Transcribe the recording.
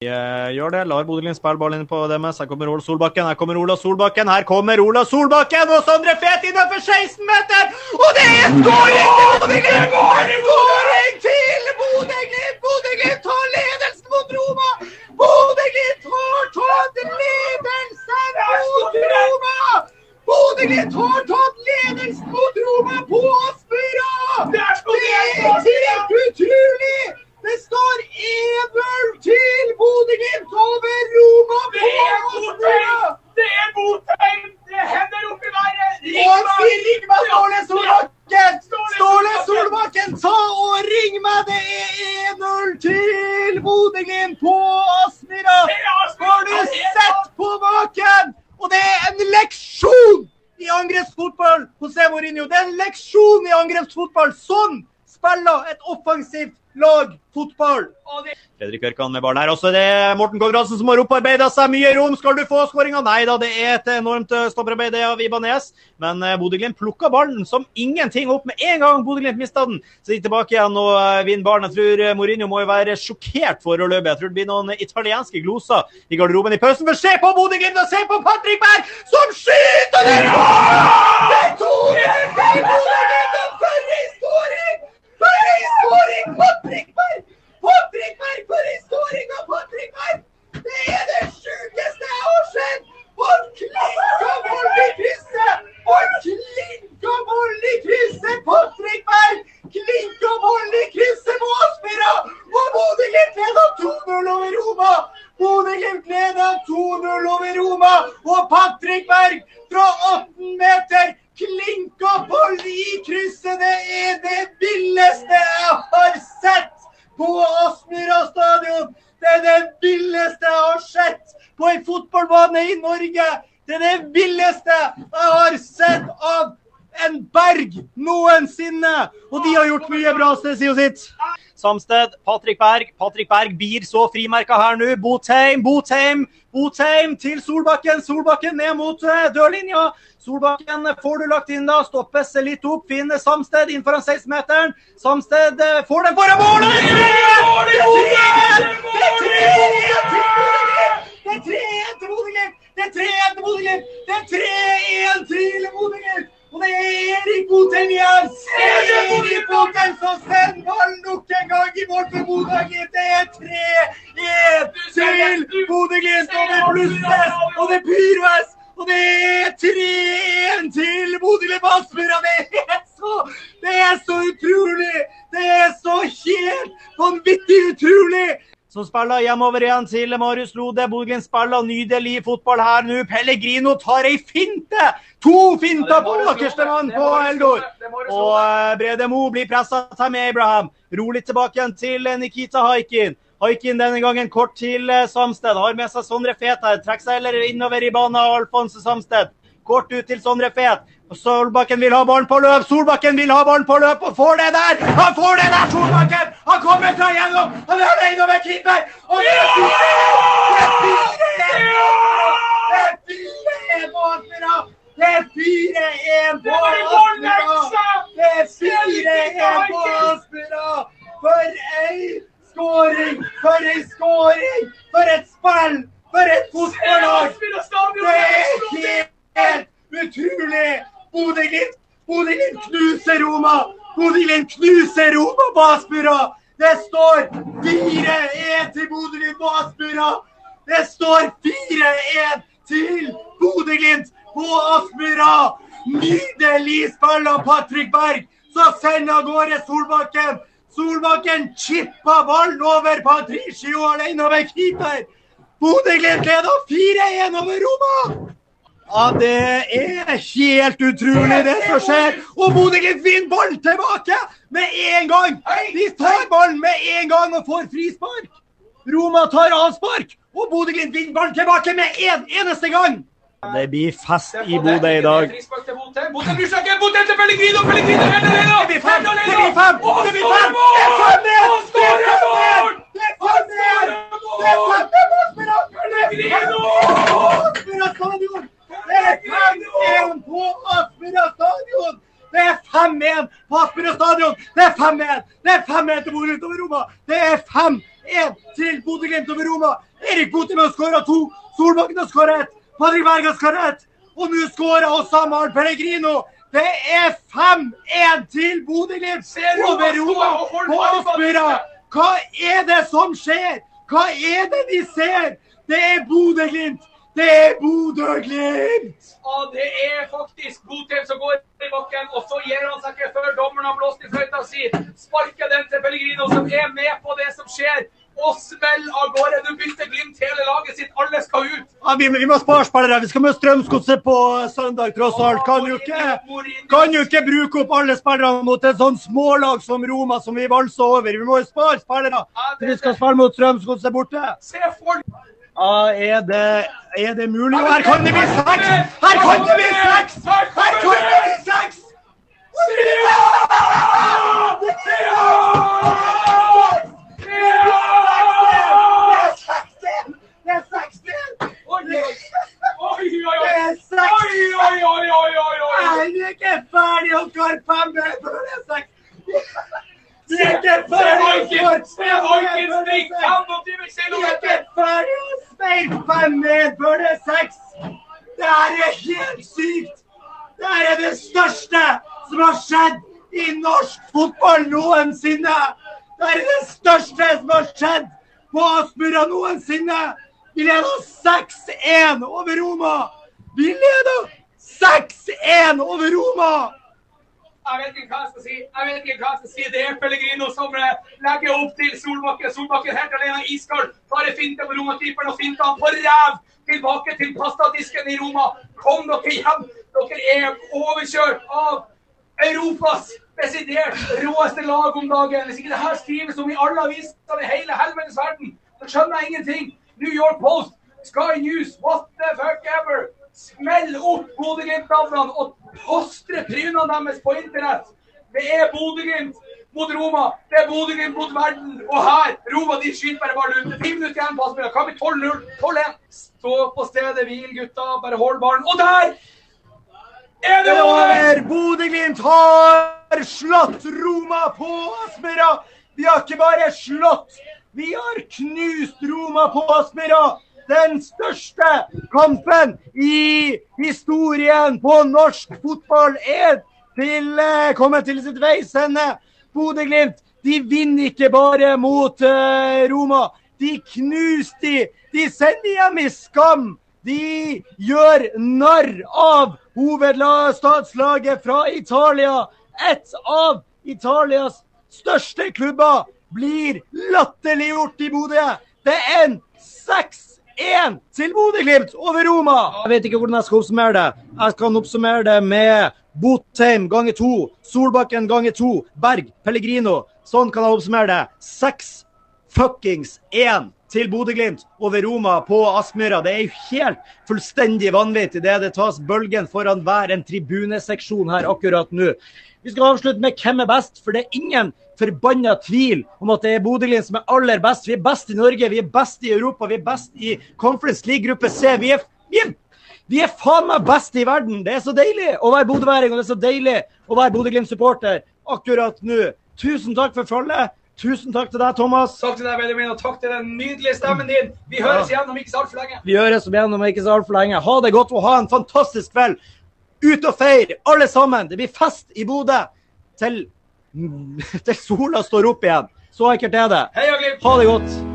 gjør det. Lar Bodø-Glimt spille ballen inn på DMS. Her kommer Ola Solbakken. Her kommer Ola Solbakken. Her kommer Ola Solbakken og Sondre Fet innenfor 16 meter! Og det er skåring til Bodø-Glimt! Skåring til Bodø-Glimt! Bodø-Glimt tar ledelsen mot Roma! Bodø-Glimt har tatt ledelsen mot Roma! Bodø-Glimt har tatt ledelsen mot Roma på Aspmyra! Det er helt utrolig! Det står 1-0 til Bodø-Glimt over Roma på Aspmyra! Det er Botheim! Det hender opp i været! Og si ring meg Ståle Solbakken! Ståle Solbakken, ta og ring meg! Det er 1-0 til Bodø-Glimt på Aspmyra! Har du sett på maken? Og det er en leksjon i angrepsfotball José Mourinho. Det er en leksjon i angrepsfotball. Sånn spiller et offensivt lag fotball. Fredrik Ørkan med ballen her. Også det er Morten Konradsen som har opparbeida seg mye rom. Skal du få skåringa? Nei da, det er et enormt eh, stopperarbeid av Ibanez. Men eh, Bodø-Glimt plukka ballen som ingenting opp med en gang Bodø-Glimt mista den. Så de er tilbake igjen og eh, vinner ballen. Jeg tror Mourinho må jo være sjokkert foreløpig. Jeg tror det blir noen italienske gloser i garderoben i pausen. For se på Bodø-Glimt og se på Patrick Berg som skyter! Det er 2-0 til Bodø-Glimt! og For en skåring! For en skåring! Patrick Berg! Patrick Berg, for en skåring av Patrick Berg! Det er det sjukeste jeg har sett! Han klinka ballen i krysset! Han klinka ballen i krysset! Patrick Berg klinka ballen i krysset på Aspmyra! Og Bodø-Glimt leder 2-0 over Roma! Bodø-Glimt leder 2-0 over Og Patrick Berg fra 18 meter klinka på i krysset! Det er det villeste jeg har sett på Aspmyra stadion! Det er det villeste jeg har sett på en fotballbane i Norge! Det er det villeste jeg har sett av en berg noensinne! Og de har gjort mye bra sted, sier sitt. Samsted, Patrick Berg. Patrick Berg blir så frimerka her nå. Botheim, Botheim, Botheim til Solbakken. Solbakken ned mot eh, dørlinja. Solbakken får du lagt inn da. Stoppes litt opp. Finner Samsted innenfor foran 16-meteren. Samsted eh, får den foran mål! Det er 3-1! Det er 3-1 til Bodø-Glimt! Det er 3-1 til Bodø-Glimt! Det er 3-1 til Bodø-Glimt! Erik Botheim som sender nok en gang i mål for Bodø-Glimt! Det er 3-1 til Bodø-Glimt! Og det blusses, og det pyrves! Og det er 3-1 til Bodø-Glimt Aspmyra! Det er så Det er så utrolig! Det er så helt vanvittig utrolig! Som spiller hjemover igjen til Marius Lode. Bodø-Glimt spiller nydelig fotball her nå. Pellegrino tar ei finte! To finter på bakerste mann på Eldor. Og eh, Brede Mo blir pressa til med Abraham. Rolig tilbake igjen til eh, Nikita Haikin. Haikin denne gangen kort til eh, Samsted. Har med seg Sondre Fet her. Trekker seg heller innover i banen av Alfonse Samsted. Kort ut til Sondre Fet. Og Solbakken vil ha ballen på løp. Solbakken vil ha ballen på løp og får det der! Han får det der, Solbakken! Han kommer seg gjennom! Han er alene med keeper! Og det er 4-1 på Aspmyra! Det er 4-1 på Aspmyra! Det er 4-1 på Aspmyra! For ei skåring! For ei skåring! For et spill! For et fotballag! Det er helt utrolig! Bodø-Glimt Bodø-Glimt knuser Roma! Bodø-Glimt knuser Roma på Aspmyra! Det står 4-1 til Bodø-Glimt på Aspmyra! Det står 4-1 til Bodø-Glimt på Aspmyra! Nydelig spill av Patrick Berg! Så sender av gårde Solbakken! Solbakken chippa ballen over Patricio alene med keeper! Bodø-Glimt leder 4-1 over Roma! Ja, det er helt utrolig det som skjer. Og Bodø-Glimt vinner ball tilbake med en gang! De tar ballen med en gang og får frispark. Roma tar avspark, og Bodø-Glimt vinner ballen tilbake med en eneste gang. Det blir fest i Bodø i dag. Botheim bryr seg ikke! Botheim til Pellegrino! Pellegrino! Det blir fem! Det blir fem! Det blir fem! Det er fem ned! Det er fem ned! Det er fem ned! Det er fem ned er! Det er fem ned på Aspmyra stadion! Det er 5-1 på Aspmyra stadion! Det er 5-1 på Aspmyra stadion! Det er 5-1! Det er 5-1 til Bodø-Glimt over Roma! Det er 5-1 til Bodø-Glimt over Roma! Erik Botheim har skåra to. Solbakken har skåra ett. Patrick Berg har skåra ett. Og nå skårer også Amahl Pellegrino. Det er 5-1 til Bodø-Glimt over Roma på Aspmyra. Hva er det som skjer? Hva er det vi ser? Det er Bodø-Glimt. Det er Bodø-Glimt! Og det er faktisk Botheim som går bakken, og så gir han seg ikke før dommeren har blåst i fløyta si. Sparker den til Pellegrino, som er med på det som skjer. Og smell av gårde. Nå bytter Glimt hele laget sitt. Alle skal ut. Ja, vi, vi må spare spillere. Vi skal møte Strømsgodset på søndag, tross alt. Kan jo ikke, kan jo ikke bruke opp alle spillerne mot et sånt smålag som Roma, som vi valser over. Vi må jo spare spillere. Vi skal spille mot Strømsgodset borte. Se for Ja, er det, er det mulig? Og her kan det bli seks! Her kan det bli seks! Her kan det bli seks! Det 16! Oi, oi, oi, oi, Det 16! Oi, oi, oi, oi, oi, oi. Jeg ikke ferdig å skåre fem mål før det er! Vi er ikke ferdig å Haiken! Se skåre Haiken fem mål sprikke før det er 25 seks! Vi er ikke ferdig å speile fem mål det er helt sykt! Det er det største som har skjedd i norsk fotball noensinne! Det er det største som har skjedd på Aspmyra noensinne! Vi leder 6-1 over Roma! Vi leder 6-1 over Roma! Jeg vet ikke hva jeg skal si. Jeg vet ikke hva jeg skal si. Det er Pellegrino som eh, legger opp til Solbakken. Solbakken helt alene, iskald. Klarer finte på Roma-keeperen og finter han på ræv. Tilbake til pastadisken i Roma. Kom dere hjem. Dere er overkjørt av Europas desidert råeste lag om dagen. Hvis ikke det her skrives om i alle aviser i hele helvetes verden, så skjønner jeg ingenting. New York Post, Sky News, what the fuck ever. Smell opp Bodø-Glimt-navnene og postre trynene deres på internett. Det er Bodø-Glimt mot Roma. Det er Bodø-Glimt mot verden. Og her, Roma de skyter bare ballen ut. Ti minutter igjen på Aspmyra. Kan vi 12-0? 12-1. Stå på stedet hvil, gutta. Bare hold ballen. Og der er det over! Bodø-Glimt har slått Roma på Aspmyra! Vi har ikke bare slått, vi har knust Roma på Aspmyra! Den største kampen i historien på norsk fotball er til, eh, kommet til sitt veis ende. Bodø-Glimt de vinner ikke bare mot uh, Roma. De knuser de. De sender hjem i skam. De gjør narr av hovedstadslaget fra Italia. Et av Italias største klubber blir latterliggjort i Bodø. Det er en 6-1 til Bodø-Glimt over Roma. Jeg vet ikke hvordan jeg skal oppsummere det. Jeg kan oppsummere det med Botheim ganger to, Solbakken ganger to, Berg, Pellegrino. Sånn kan jeg oppsummere det. Seks fuckings én til Bodø-Glimt over Roma på Aspmyra. Det er jo helt fullstendig vanvittig det det tas bølgen foran hver en tribuneseksjon her akkurat nå. Vi skal avslutte med hvem er best, for det er ingen forbanna tvil om at det er Bodø-Glimt som er aller best. Vi er best i Norge, vi er best i Europa, vi er best i Conference League gruppe C. Vi er, vi er, vi er faen meg best i verden! Det er så deilig å være bodøværing, og det er så deilig å være Bodø-Glimt-supporter akkurat nå. Tusen takk for følget. Tusen takk til deg, Thomas. Takk til deg, Benjamin, og takk til den nydelige stemmen din. Vi høres igjen om ikke så altfor lenge. Vi høres igjennom ikke så altfor lenge. Ha det godt og ha en fantastisk kveld. Ut og feir, alle sammen. Det blir fest i Bodø til, til sola står opp igjen. Så enkelt er det. Ha det godt.